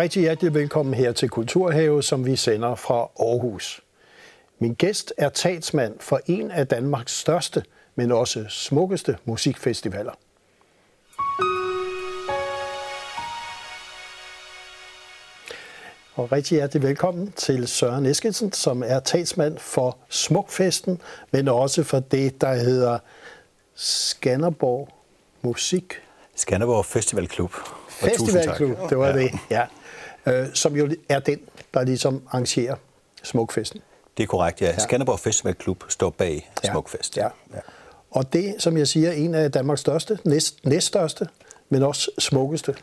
rigtig hjertelig velkommen her til Kulturhave, som vi sender fra Aarhus. Min gæst er talsmand for en af Danmarks største, men også smukkeste musikfestivaler. Og rigtig hjertelig velkommen til Søren Eskelsen, som er talsmand for Smukfesten, men også for det, der hedder Skanderborg Musik. Skanderborg Festivalklub. Festivalklub, det var ja. det, ja. Øh, som jo er den, der ligesom arrangerer Smukfesten. Det er korrekt, ja. ja. Skanderborg Festivalklub står bag ja. Smukfest. Ja. ja. Og det, som jeg siger, en af Danmarks største, næst, næststørste, men også smukkeste,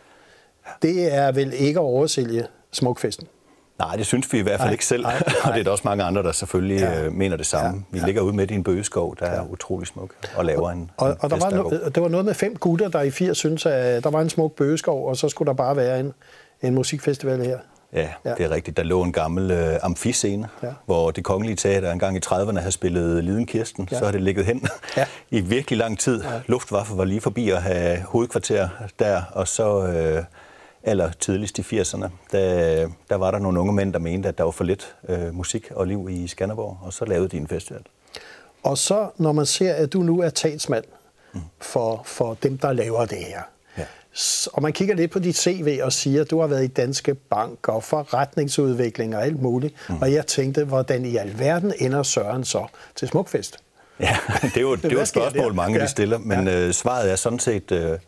det er vel ikke at oversælge Smukfesten. Nej, det synes vi i hvert fald nej, ikke selv. Nej, nej. og det er der også mange andre, der selvfølgelig ja. Øh, mener det samme. Ja, vi ja. ligger ude midt i en bøgeskov, der ja. er utrolig smuk, og laver en, og, en og der var, no, der var noget med fem gutter, der i 80 synes, at der var en smuk bøgeskov, og så skulle der bare være en, en musikfestival her. Ja, ja, det er rigtigt. Der lå en gammel øh, amfiscene, ja. hvor det kongelige teater engang i 30'erne havde spillet Liden Kirsten. Ja. Så har det ligget hen ja. i virkelig lang tid. Ja. Luftwaffe var lige forbi at have hovedkvarter der, og så... Øh, aller tidligst i 80'erne, der, der var der nogle unge mænd, der mente, at der var for lidt øh, musik og liv i Skanderborg, og så lavede de en festival. Og så, når man ser, at du nu er talsmand mm. for, for dem, der laver det her. Og man kigger lidt på dit CV og siger, at du har været i Danske Bank og forretningsudvikling og alt muligt, mm. og jeg tænkte, hvordan i alverden ender Søren så til Smukfest? Ja, det er jo, det er jo et spørgsmål, mange ja. de stiller, men ja. øh, svaret er sådan set øh,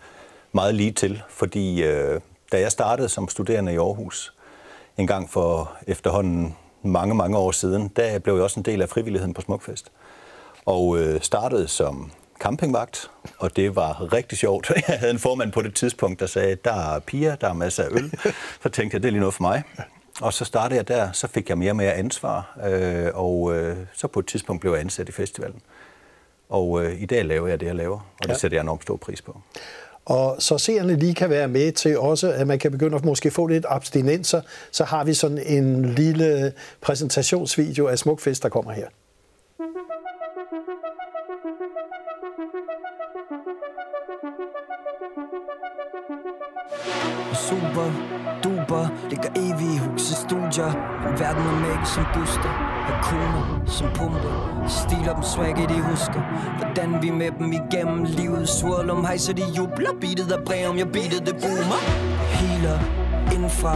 meget lige til, fordi øh, da jeg startede som studerende i Aarhus, en gang for efterhånden mange, mange år siden, der blev jeg også en del af frivilligheden på Smukfest. Og øh, startede som campingvagt, og det var rigtig sjovt. Jeg havde en formand på det tidspunkt, der sagde, der er piger, der er masser af øl. Så tænkte jeg, det er lige noget for mig. Og så startede jeg der, så fik jeg mere og mere ansvar, øh, og øh, så på et tidspunkt blev jeg ansat i festivalen. Og øh, i dag laver jeg det, jeg laver, og det ja. sætter jeg enormt stor pris på. Og så seerne lige kan være med til også, at man kan begynde at måske få lidt abstinenser, så har vi sådan en lille præsentationsvideo af Smukfest, der kommer her. Super duper, ligger evige huse studier. Verden er mæk som buster Har koner som pumper. Stiler dem swagget de husker. Hvordan vi med dem igennem livet Swirl hejser de jubler. Beatet er bræ om jeg beatet det boomer. Healer indenfra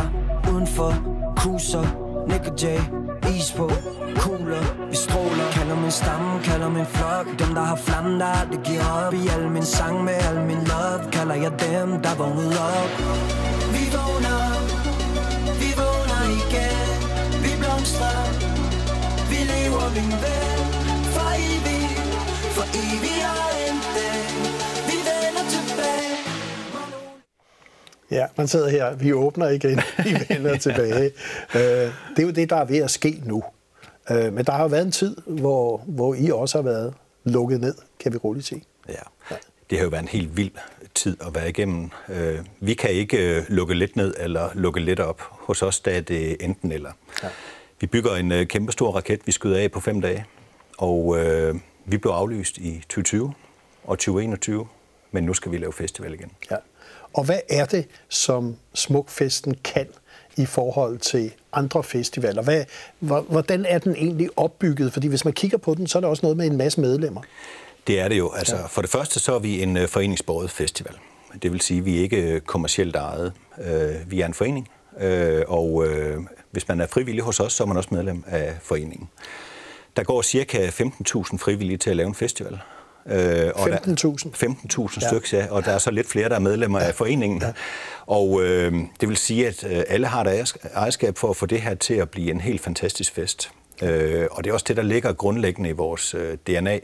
Udenfor Cruiser Nick og Jay is på. Kugler, vi stråler Kalder min stamme, kalder min flok Dem der har flammen, der aldrig giver op I al min sang med al min love Kalder jeg dem, der vågnede op Vi vågner, vi vågner igen Vi blomstrer, vi lever min ven For evigt, for evigt og en dag Vi vender tilbage Ja, man sidder her. Vi åbner igen. Vi vender tilbage. Øh, det er jo det, der er ved at ske nu. Øh, men der har jo været en tid, hvor, hvor I også har været lukket ned, kan vi roligt sige. Ja. ja. Det har jo været en helt vild tid at være igennem. Øh, vi kan ikke lukke lidt ned eller lukke lidt op. Hos os der er det enten eller. Ja. Vi bygger en kæmpe stor raket, vi skyder af på fem dage. Og øh, vi blev aflyst i 2020 og 2021, men nu skal vi lave festival igen. Ja. Og hvad er det, som Smukfesten kan i forhold til andre festivaler? Hvad, hvordan er den egentlig opbygget? Fordi hvis man kigger på den, så er der også noget med en masse medlemmer. Det er det jo. Altså, for det første så er vi en uh, foreningsbordet festival. Det vil sige, at vi er ikke øh, kommercielt ejet. Uh, vi er en forening, og hvis man er frivillig hos os, så er man også medlem af foreningen. Der går cirka 15.000 frivillige til at lave en festival. Øh, 15.000? 15.000 ja. stykker, ja, og der er så lidt flere, der er medlemmer ja. af foreningen. Ja. Og øh, det vil sige, at øh, alle har et ejerskab for at få det her til at blive en helt fantastisk fest. Øh, og det er også det, der ligger grundlæggende i vores øh, DNA.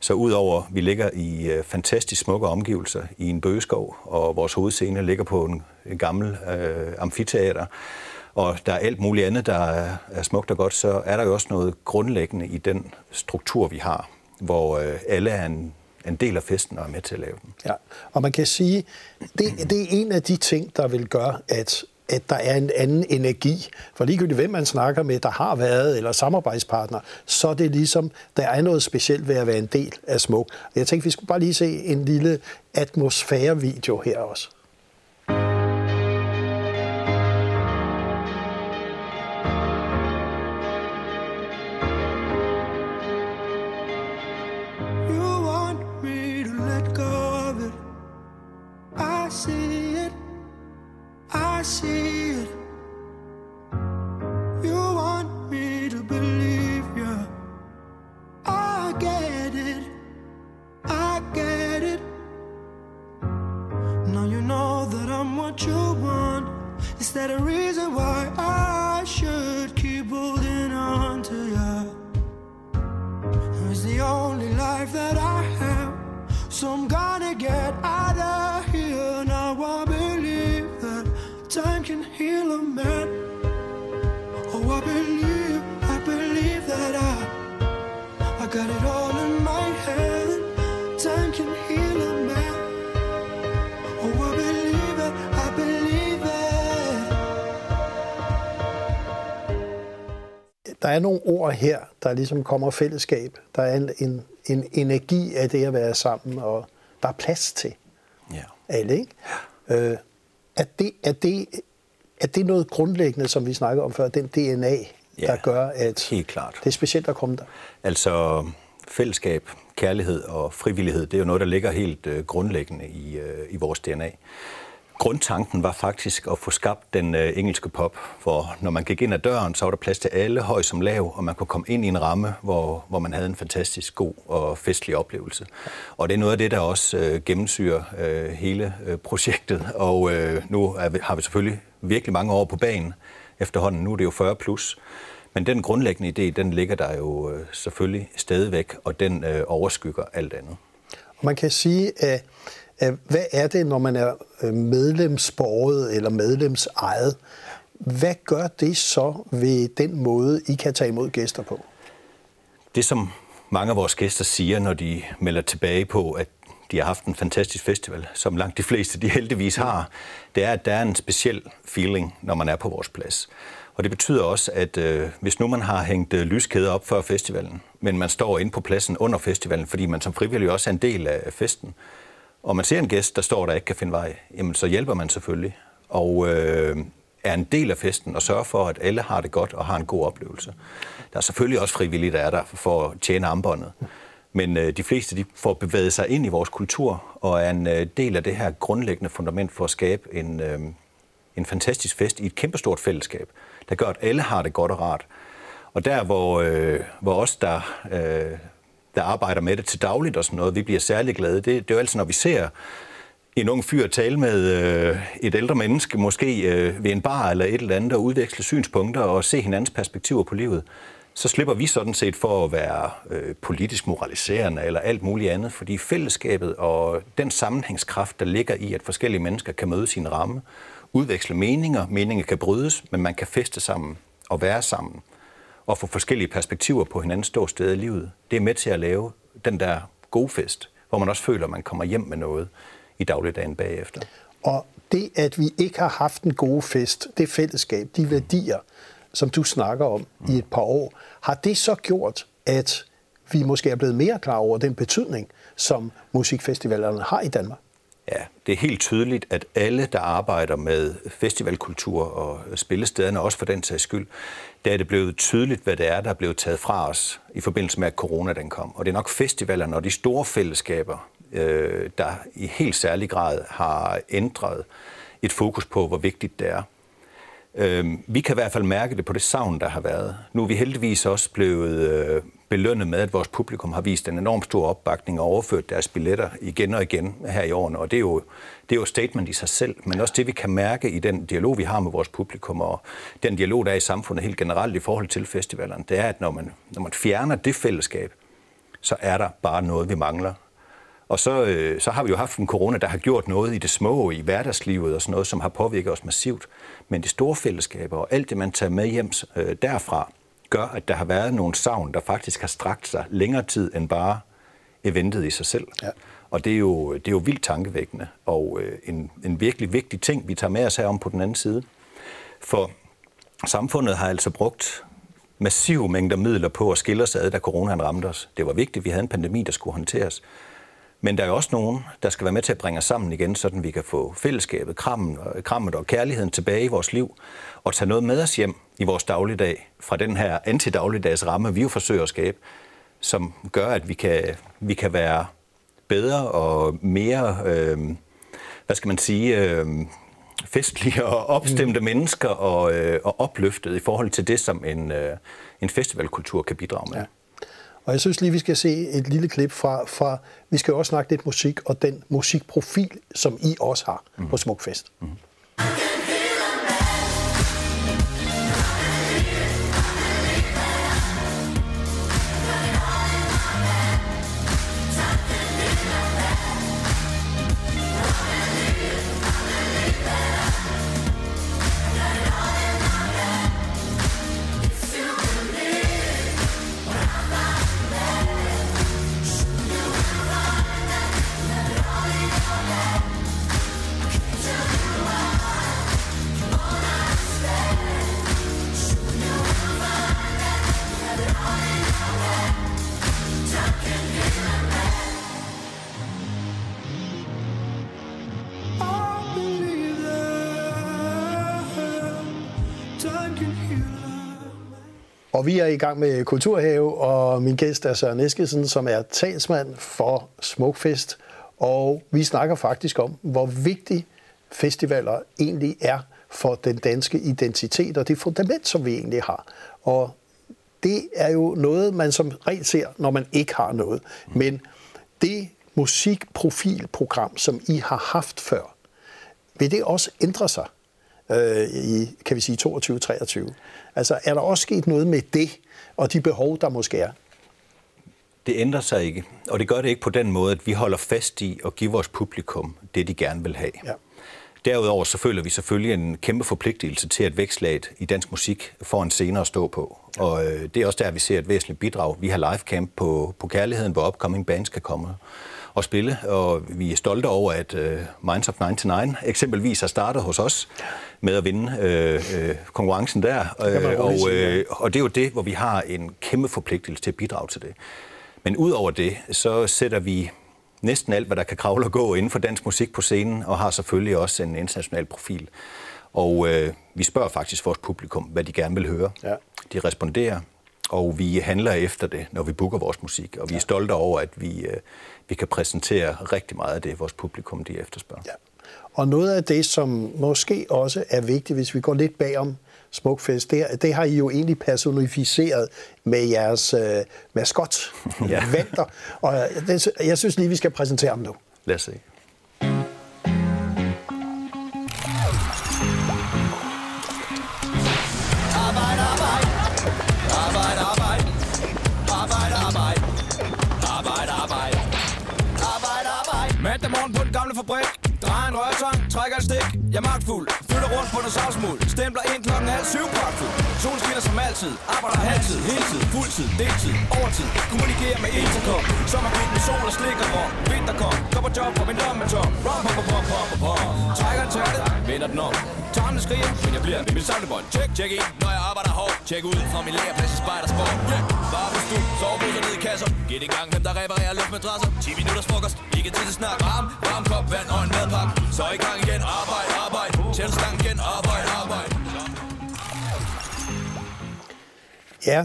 Så udover, at vi ligger i øh, fantastisk smukke omgivelser i en bøgeskov, og vores hovedscene ligger på en, en gammel øh, amfiteater, og der er alt muligt andet, der er, er smukt og godt, så er der jo også noget grundlæggende i den struktur, vi har hvor øh, alle er en, en del af festen og er med til at lave den. Ja, og man kan sige, det, det er en af de ting, der vil gøre, at at der er en anden energi. For ligegyldigt hvem man snakker med, der har været, eller samarbejdspartner, så er det ligesom, der er noget specielt ved at være en del af Smuk. Jeg tænkte, vi skulle bare lige se en lille atmosfærevideo her også. See er nogle ord her, der ligesom kommer fællesskab. Der er en, en, en energi af det at være sammen, og der er plads til Ja. alle. Ikke? Øh, er, det, er, det, er det noget grundlæggende, som vi snakker om før, den DNA, Ja, der gør, at helt klart. det er specielt at komme der? Altså fællesskab, kærlighed og frivillighed, det er jo noget, der ligger helt øh, grundlæggende i, øh, i vores DNA. Grundtanken var faktisk at få skabt den øh, engelske pop, hvor når man gik ind ad døren, så var der plads til alle, høj som lav, og man kunne komme ind i en ramme, hvor, hvor man havde en fantastisk god og festlig oplevelse. Og det er noget af det, der også øh, gennemsyrer øh, hele øh, projektet. Og øh, nu er vi, har vi selvfølgelig virkelig mange år på banen efterhånden. Nu er det jo 40 plus. Men den grundlæggende idé, den ligger der jo øh, selvfølgelig stadigvæk, og den øh, overskygger alt andet. Og man kan sige, at, at hvad er det, når man er øh, medlemsborget eller medlemsejet? Hvad gør det så ved den måde, I kan tage imod gæster på? Det, som mange af vores gæster siger, når de melder tilbage på, at de har haft en fantastisk festival, som langt de fleste de heldigvis har, det er, at der er en speciel feeling, når man er på vores plads. Og det betyder også, at øh, hvis nu man har hængt øh, lyskæder op før festivalen, men man står inde på pladsen under festivalen, fordi man som frivillig også er en del af festen, og man ser en gæst, der står der ikke kan finde vej, jamen så hjælper man selvfølgelig. Og øh, er en del af festen og sørger for, at alle har det godt og har en god oplevelse. Der er selvfølgelig også frivillige, der er der for at tjene armbåndet. Men øh, de fleste de får bevæget sig ind i vores kultur og er en øh, del af det her grundlæggende fundament for at skabe en, øh, en fantastisk fest i et kæmpestort fællesskab, der gør, at alle har det godt og rart. Og der, hvor, øh, hvor os, der, øh, der arbejder med det til dagligt og sådan noget, vi bliver særlig glade, det, det er jo altid, når vi ser en ung fyr tale med øh, et ældre menneske, måske øh, ved en bar eller et eller andet, og udveksle synspunkter og se hinandens perspektiver på livet, så slipper vi sådan set for at være øh, politisk moraliserende eller alt muligt andet, fordi fællesskabet og den sammenhængskraft, der ligger i, at forskellige mennesker kan møde sin ramme, udveksle meninger, meninger kan brydes, men man kan feste sammen og være sammen og få forskellige perspektiver på hinandens ståsted i livet. Det er med til at lave den der gode fest, hvor man også føler, at man kommer hjem med noget i dagligdagen bagefter. Og det, at vi ikke har haft en god fest, det fællesskab, de værdier, som du snakker om mm. i et par år, har det så gjort, at vi måske er blevet mere klar over den betydning, som musikfestivalerne har i Danmark? Ja, det er helt tydeligt, at alle, der arbejder med festivalkultur og spillestederne, også for den sags skyld, der er det blevet tydeligt, hvad det er, der er blevet taget fra os i forbindelse med, at corona den kom. Og det er nok festivalerne og de store fællesskaber, øh, der i helt særlig grad har ændret et fokus på, hvor vigtigt det er. Øh, vi kan i hvert fald mærke det på det savn, der har været. Nu er vi heldigvis også blevet øh, belønnet med, at vores publikum har vist en enorm stor opbakning og overført deres billetter igen og igen her i årene. Og det er jo, det er jo statement i sig selv, men også det, vi kan mærke i den dialog, vi har med vores publikum, og den dialog, der er i samfundet helt generelt i forhold til festivalerne, det er, at når man, når man fjerner det fællesskab, så er der bare noget, vi mangler. Og så, øh, så har vi jo haft en corona, der har gjort noget i det små, i hverdagslivet og sådan noget, som har påvirket os massivt. Men de store fællesskaber og alt det, man tager med hjem øh, derfra, gør, at der har været nogle savn, der faktisk har strakt sig længere tid end bare eventet i sig selv. Ja. Og det er, jo, det er jo vildt tankevækkende, og øh, en, en virkelig vigtig ting, vi tager med os herom på den anden side. For samfundet har altså brugt massive mængder midler på at skille os ad, da coronaen ramte os. Det var vigtigt, vi havde en pandemi, der skulle håndteres. Men der er også nogen, der skal være med til at bringe os sammen igen, så vi kan få fællesskabet, krammen, krammet og kærligheden tilbage i vores liv, og tage noget med os hjem i vores dagligdag, fra den her antidagligdags ramme, vi jo forsøger at skabe, som gør, at vi kan, vi kan være bedre og mere, øh, hvad skal man sige, øh, festlige og opstemte mm. mennesker og, øh, og opløftet i forhold til det, som en, øh, en festivalkultur kan bidrage med. Ja. Og jeg synes lige, vi skal se et lille klip fra, fra vi skal jo også snakke lidt musik, og den musikprofil, som I også har mm. på Smukfest. Mm. Og vi er i gang med Kulturhave, og min gæst er Søren Eskesen, som er talsmand for Smukfest. Og vi snakker faktisk om, hvor vigtig festivaler egentlig er for den danske identitet og det fundament, som vi egentlig har. Og det er jo noget, man som regel ser, når man ikke har noget. Men det musikprofilprogram, som I har haft før, vil det også ændre sig øh, i, kan vi sige, 22-23? Altså, er der også sket noget med det, og de behov, der måske er? Det ændrer sig ikke, og det gør det ikke på den måde, at vi holder fast i at give vores publikum det, de gerne vil have. Ja. Derudover så føler vi selvfølgelig en kæmpe forpligtelse til, at vækslaget i dansk musik får en scene at stå på. Ja. Og øh, det er også der, vi ser et væsentligt bidrag. Vi har livecamp på, på Kærligheden, hvor upcoming bands kan komme og spille, og vi er stolte over, at øh, Minds of 99 eksempelvis har startet hos os med at vinde øh, øh, konkurrencen der. Øh, og, øh, og det er jo det, hvor vi har en kæmpe forpligtelse til at bidrage til det. Men udover det, så sætter vi næsten alt, hvad der kan kravle og gå inden for dansk musik på scenen, og har selvfølgelig også en international profil. Og øh, vi spørger faktisk vores publikum, hvad de gerne vil høre. Ja. De responderer, og vi handler efter det, når vi booker vores musik. Og vi er stolte over, at vi, øh, vi kan præsentere rigtig meget af det, vores publikum de efterspørger. Ja. Og noget af det, som måske også er vigtigt, hvis vi går lidt bagom Smukfest, det, det har I jo egentlig personificeret med jeres øh, maskot, ja. Venter. Og det, jeg synes lige, vi skal præsentere ham nu. Lad os se. På fabrik. Drejer en rørtang, trækker et stik. Jeg er magtfuld, flytter rundt på noget savsmuld Stempler ind klokken halv syv pragtfuld Solen skinner som altid, arbejder halvtid, heltid, fuldtid, deltid, overtid. Kommunikerer med intercom, sommerkvik med sol og slik og rom Vinterkom, kom, går på job, og min lomme er tom. Rom, pom, pom, pom, pom, pom Trækker en tærte, vender den om. Tarmene skriger, men jeg bliver ved mit samlebånd. Check, check ind, når jeg Tjek ud fra min læreplads i Spejdersport yeah. Bare på stue, soveposer ned i kasser. Giv i gang, hvem der reparerer luftmadrasser. 10 minutters frokost, ikke tid til snak. Varm, varm kop vand og en madpakke. Så i gang igen, arbejde, arbejde. Tæl stang igen, arbejde, arbejde. Ja,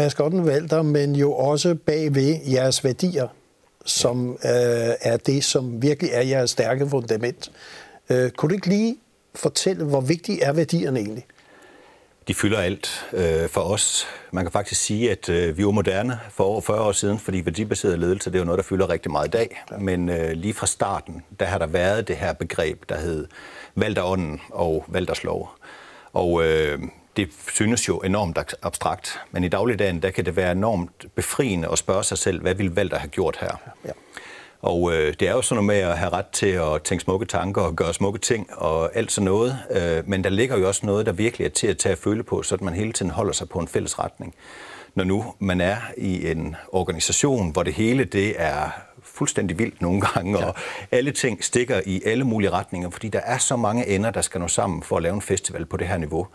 maskotten valgte, men jo også bagved jeres værdier, som øh, er det, som virkelig er jeres stærke fundament. Øh, kunne du ikke lige fortælle, hvor vigtige er værdierne egentlig? De fylder alt øh, for os. Man kan faktisk sige, at øh, vi var moderne for over 40 år siden, fordi værdibaseret ledelse, det er jo noget, der fylder rigtig meget i dag. Men øh, lige fra starten, der har der været det her begreb, der hed valgt af ånden og valgt af. Og øh, det synes jo enormt abstrakt, men i dagligdagen, der kan det være enormt befriende at spørge sig selv, hvad vil Valter have gjort her? Ja. Og øh, det er jo sådan noget med at have ret til at tænke smukke tanker og gøre smukke ting og alt sådan noget. Øh, men der ligger jo også noget, der virkelig er til at tage at føle på, så at man hele tiden holder sig på en fælles retning. Når nu man er i en organisation, hvor det hele det er fuldstændig vildt nogle gange, ja. og alle ting stikker i alle mulige retninger, fordi der er så mange ender, der skal nå sammen for at lave en festival på det her niveau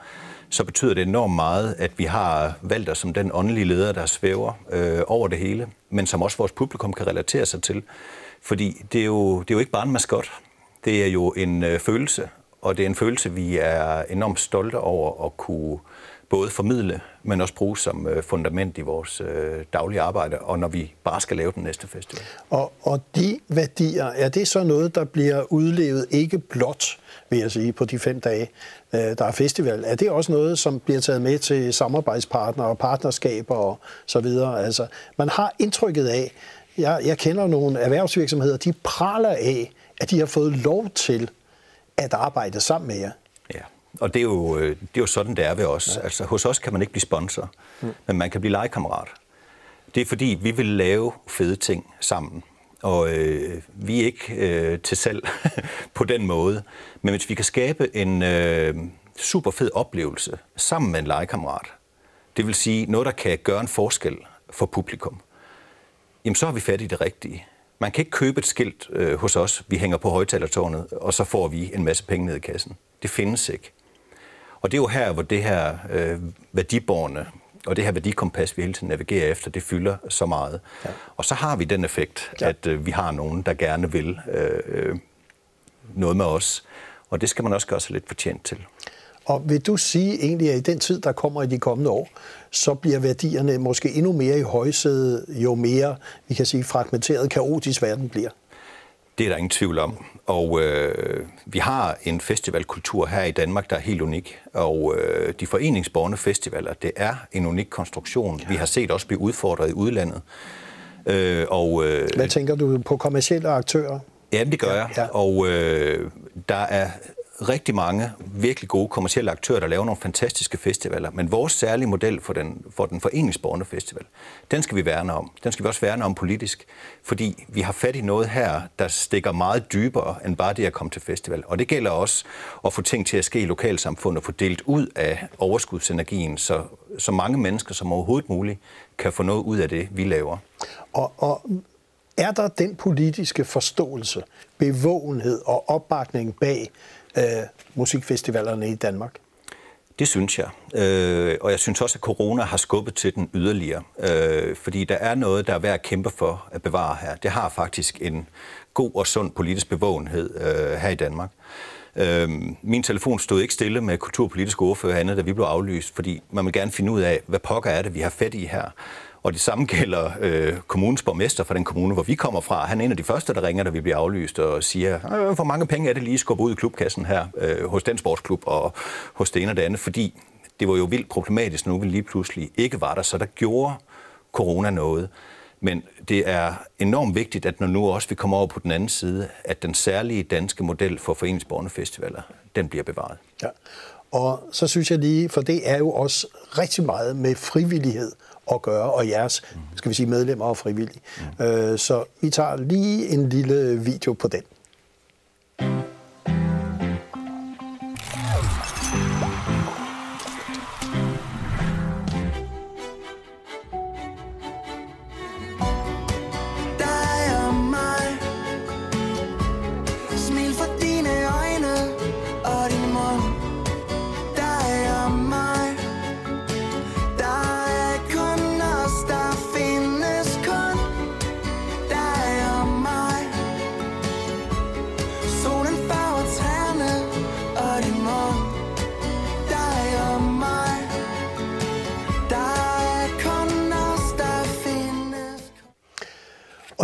så betyder det enormt meget, at vi har valgt os som den åndelige leder, der svæver øh, over det hele, men som også vores publikum kan relatere sig til. Fordi det er jo, det er jo ikke bare en maskot. Det er jo en øh, følelse, og det er en følelse, vi er enormt stolte over at kunne både formidle, men også bruge som øh, fundament i vores øh, daglige arbejde, og når vi bare skal lave den næste festival. Og, og de værdier, er det så noget, der bliver udlevet ikke blot, vil jeg sige, på de fem dage, øh, der er festival? Er det også noget, som bliver taget med til samarbejdspartnere og partnerskaber og så videre? Altså, man har indtrykket af, jeg, jeg kender nogle erhvervsvirksomheder, de praler af, at de har fået lov til at arbejde sammen med jer. Ja, og det er jo, øh, det er jo sådan, det er ved os. Ja. Altså, hos os kan man ikke blive sponsor, mm. men man kan blive legekammerat. Det er fordi, vi vil lave fede ting sammen. Og øh, vi er ikke øh, til salg på den måde. Men hvis vi kan skabe en øh, super fed oplevelse sammen med en legekammerat, det vil sige noget, der kan gøre en forskel for publikum, jamen så har vi fat i det rigtige. Man kan ikke købe et skilt øh, hos os, vi hænger på højtalertårnet, og så får vi en masse penge ned i kassen. Det findes ikke. Og det er jo her, hvor det her øh, værdiborne og det her værdikompas, vi hele tiden navigerer efter, det fylder så meget. Ja. Og så har vi den effekt, ja. at øh, vi har nogen, der gerne vil øh, noget med os. Og det skal man også gøre sig lidt fortjent til. Og vil du sige egentlig, at i den tid, der kommer i de kommende år, så bliver værdierne måske endnu mere i højsædet, jo mere, vi kan sige, fragmenteret, kaotisk verden bliver? Det er der ingen tvivl om. Og øh, vi har en festivalkultur her i Danmark, der er helt unik. Og øh, de foreningsborgende festivaler, det er en unik konstruktion. Ja. Vi har set også blive udfordret i udlandet. Øh, og, øh, Hvad tænker du på kommersielle aktører? Ja, det gør jeg. Ja. Og øh, der er rigtig mange virkelig gode kommersielle aktører, der laver nogle fantastiske festivaler. Men vores særlige model for den, for den foreningsborgende festival, den skal vi værne om. Den skal vi også værne om politisk, fordi vi har fat i noget her, der stikker meget dybere end bare det at komme til festival. Og det gælder også at få ting til at ske i lokalsamfundet og få delt ud af overskudsenergien, så, så mange mennesker som overhovedet muligt kan få noget ud af det, vi laver. Og, og er der den politiske forståelse, bevågenhed og opbakning bag øh, musikfestivalerne i Danmark? Det synes jeg. Øh, og jeg synes også, at corona har skubbet til den yderligere. Øh, fordi der er noget, der er værd at kæmpe for at bevare her. Det har faktisk en god og sund politisk bevågenhed øh, her i Danmark. Øh, min telefon stod ikke stille med kulturpolitiske ordfører andet, da vi blev aflyst, fordi man vil gerne finde ud af, hvad pokker er det, vi har fat i her. Og det samme gælder øh, kommunens borgmester fra den kommune, hvor vi kommer fra. Han er en af de første, der ringer, da vi bliver aflyst og siger, øh, hvor mange penge er det lige skubbet ud i klubkassen her øh, hos den sportsklub og hos det ene og det andet, fordi det var jo vildt problematisk, nu vi lige pludselig ikke var der, så der gjorde corona noget. Men det er enormt vigtigt, at når nu også vi kommer over på den anden side, at den særlige danske model for foreningsbornefestivaler, den bliver bevaret. Ja. Og så synes jeg lige, for det er jo også rigtig meget med frivillighed at gøre, og jeres, skal vi sige, medlemmer og frivillige. Mm. Øh, så vi tager lige en lille video på den.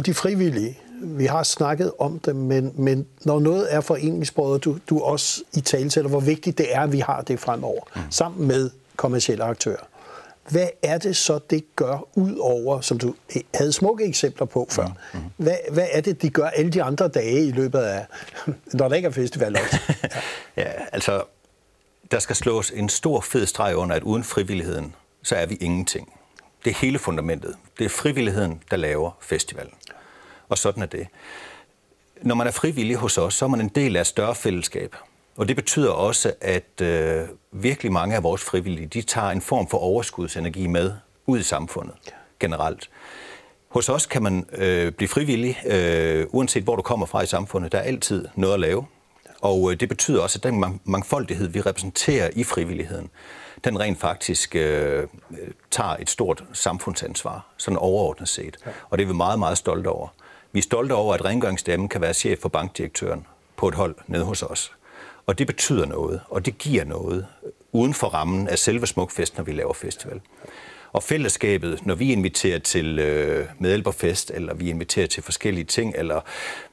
Og de frivillige, vi har snakket om det, men, men når noget er foreningsbordet, du, du også i tale til, hvor vigtigt det er, at vi har det fremover, mm. sammen med kommersielle aktører. Hvad er det så, det gør ud over, som du havde smukke eksempler på før? Mm. Mm. Hvad, hvad er det, de gør alle de andre dage i løbet af, når der ikke er festival også? Ja. ja, altså, der skal slås en stor fed streg under, at uden frivilligheden, så er vi ingenting. Det er hele fundamentet. Det er frivilligheden, der laver festivalen. Og sådan er det. Når man er frivillig hos os, så er man en del af et større fællesskab. Og det betyder også, at øh, virkelig mange af vores frivillige, de tager en form for overskudsenergi med ud i samfundet generelt. Hos os kan man øh, blive frivillig, øh, uanset hvor du kommer fra i samfundet. Der er altid noget at lave. Og øh, det betyder også, at den mangfoldighed, vi repræsenterer i frivilligheden, den rent faktisk øh, tager et stort samfundsansvar, sådan overordnet set. Ja. Og det er vi meget, meget stolte over. Vi er stolte over, at rengøringsdamen kan være chef for bankdirektøren på et hold nede hos os. Og det betyder noget, og det giver noget uden for rammen af selve Smukfest, når vi laver festival. Og fællesskabet, når vi inviterer til øh, medhjælperfest, eller vi inviterer til forskellige ting, eller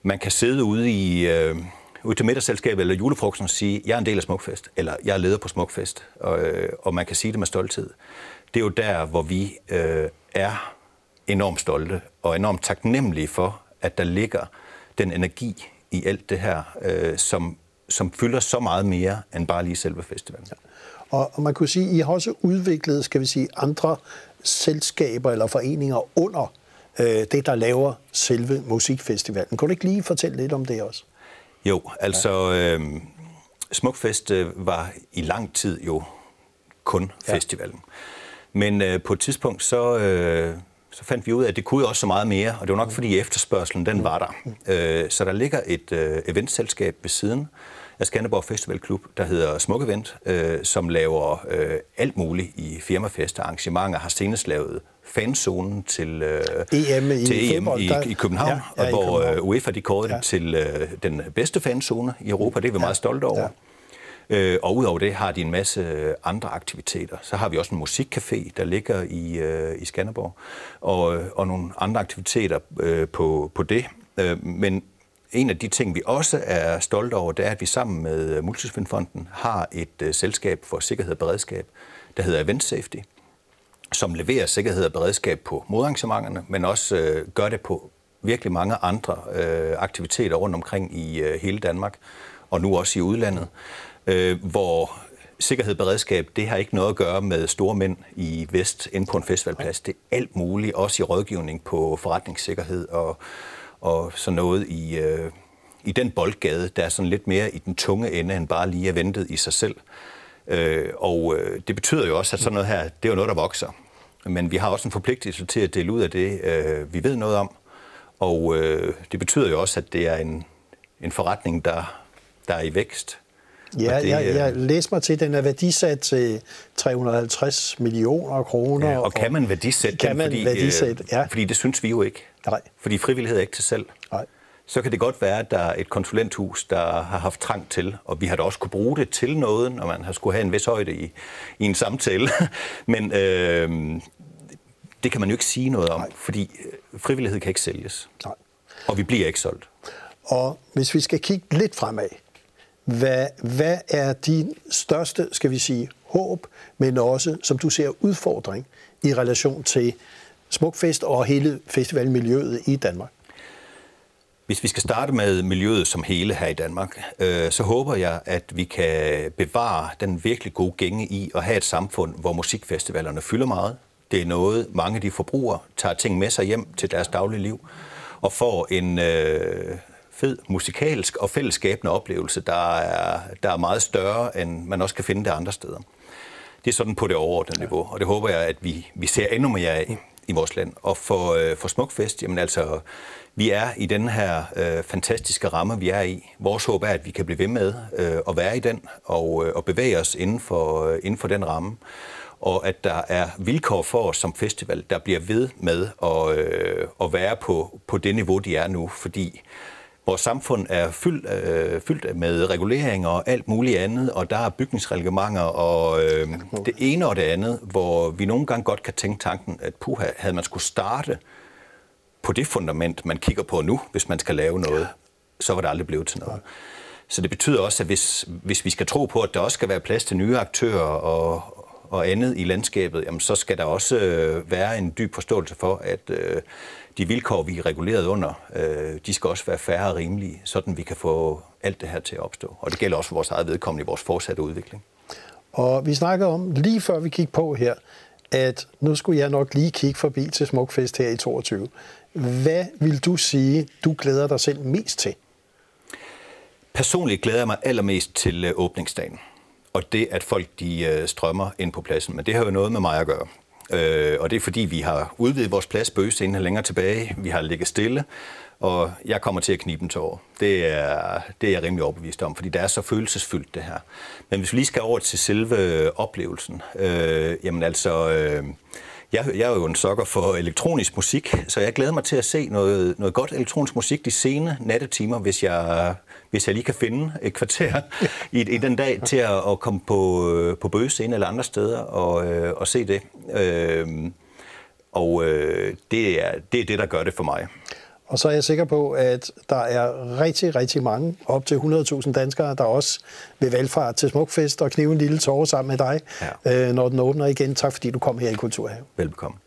man kan sidde ude i... Øh, ud til middagsselskabet eller julefrokosten og sige, jeg er en del af Smukfest, eller jeg er leder på Smukfest, og, øh, og man kan sige det med stolthed. Det er jo der, hvor vi øh, er enormt stolte og enormt taknemmelige for, at der ligger den energi i alt det her, øh, som, som fylder så meget mere end bare lige selve festivalen. Ja. Og, og man kunne sige, at I har også udviklet, skal vi sige, andre selskaber eller foreninger under øh, det, der laver selve musikfestivalen. Kan du ikke lige fortælle lidt om det også? Jo, altså øh, Smukfest øh, var i lang tid jo kun ja. festivalen. Men øh, på et tidspunkt så, øh, så fandt vi ud af, at det kunne også så meget mere, og det var nok fordi efterspørgselen den var der. Øh, så der ligger et øh, eventselskab ved siden af Skanderborg Festivalklub, der hedder Smuk Event, øh, som laver øh, alt muligt i firmafester, arrangementer, har senest lavet fanzonen til, øh, EM i, til EM i, i København, ja, ja, hvor København. UEFA de kårede ja. til øh, den bedste fanzone i Europa. Det er vi ja. meget stolte over. Ja. Øh, og udover det har de en masse andre aktiviteter. Så har vi også en musikcafé, der ligger i, øh, i Skanderborg, og, og nogle andre aktiviteter øh, på, på det. Øh, men en af de ting, vi også er stolte over, det er, at vi sammen med Multisvindfonden har et uh, selskab for sikkerhed og beredskab, der hedder Event Safety, som leverer sikkerhed og beredskab på modarrangementerne, men også uh, gør det på virkelig mange andre uh, aktiviteter rundt omkring i uh, hele Danmark, og nu også i udlandet, uh, hvor sikkerhed og beredskab, det har ikke noget at gøre med store mænd i vest inde på en festivalplads. Det er alt muligt, også i rådgivning på forretningssikkerhed og og sådan noget i, øh, i den boldgade, der er sådan lidt mere i den tunge ende, end bare lige er ventet i sig selv. Øh, og øh, det betyder jo også, at sådan noget her, det er jo noget, der vokser. Men vi har også en forpligtelse til at dele ud af det, øh, vi ved noget om. Og øh, det betyder jo også, at det er en, en forretning, der, der er i vækst. Ja, det, jeg, jeg læste mig til, at den er værdisat til 350 millioner kroner. Ja, og kan man værdisætte kan den? Man fordi, værdisætte, ja. fordi det synes vi jo ikke. Nej. Fordi frivillighed er ikke til selv. Nej. Så kan det godt være, at der er et konsulenthus, der har haft trang til, og vi har da også kunne bruge det til noget, når man har skulle have en vis højde i, i en samtale. Men øh, det kan man jo ikke sige noget om, Nej. fordi øh, frivillighed kan ikke sælges. Nej. Og vi bliver ikke solgt. Og hvis vi skal kigge lidt fremad, hvad, hvad er din største, skal vi sige, håb, men også, som du ser, udfordring i relation til Smukfest og hele festivalmiljøet i Danmark? Hvis vi skal starte med miljøet som hele her i Danmark, øh, så håber jeg, at vi kan bevare den virkelig gode gænge i at have et samfund, hvor musikfestivalerne fylder meget. Det er noget, mange af de forbrugere tager ting med sig hjem til deres daglige liv og får en øh, fed musikalsk og fællesskabende oplevelse, der er, der er meget større, end man også kan finde det andre steder. Det er sådan på det overordnede niveau, og det håber jeg, at vi, vi ser endnu mere af i vores land. Og for, øh, for Smukfest, jamen altså, vi er i den her øh, fantastiske ramme, vi er i. Vores håb er, at vi kan blive ved med øh, at være i den og, øh, og bevæge os inden for, øh, inden for den ramme. Og at der er vilkår for os som festival, der bliver ved med at, øh, at være på, på det niveau, de er nu. Fordi Vores samfund er fyldt, øh, fyldt med reguleringer og alt muligt andet, og der er bygningsreglementer og øh, det ene og det andet, hvor vi nogle gange godt kan tænke tanken, at puha, havde man skulle starte på det fundament, man kigger på nu, hvis man skal lave noget, så var det aldrig blevet til noget. Så det betyder også, at hvis, hvis vi skal tro på, at der også skal være plads til nye aktører og, og andet i landskabet, jamen så skal der også øh, være en dyb forståelse for, at øh, de vilkår, vi er reguleret under, øh, de skal også være færre og rimelige, sådan vi kan få alt det her til at opstå. Og det gælder også for vores eget vedkommende i vores fortsatte udvikling. Og vi snakkede om, lige før vi gik på her, at nu skulle jeg nok lige kigge forbi til Smukfest her i 22. Hvad vil du sige, du glæder dig selv mest til? Personligt glæder jeg mig allermest til øh, åbningsdagen. Og det, at folk de øh, strømmer ind på pladsen. Men det har jo noget med mig at gøre. Øh, og det er fordi, vi har udvidet vores plads på Østscenen længere tilbage. Vi har ligget stille, og jeg kommer til at knibe en tår. Det er, det er jeg rimelig overbevist om, fordi det er så følelsesfyldt, det her. Men hvis vi lige skal over til selve oplevelsen, øh, jamen altså... Øh, Jeg, jeg er jo en sokker for elektronisk musik, så jeg glæder mig til at se noget, noget godt elektronisk musik de sene nattetimer, hvis jeg, hvis jeg lige kan finde et kvarter i, i den dag til at, at komme på, på bøgescene eller andre steder og, øh, og se det. Øh, og øh, det, er, det er det, der gør det for mig. Og så er jeg sikker på, at der er rigtig, rigtig mange, op til 100.000 danskere, der også vil valgfart til Smukfest og knive en lille tårer sammen med dig, ja. øh, når den åbner igen. Tak fordi du kom her i Kulturhave. Velbekomme.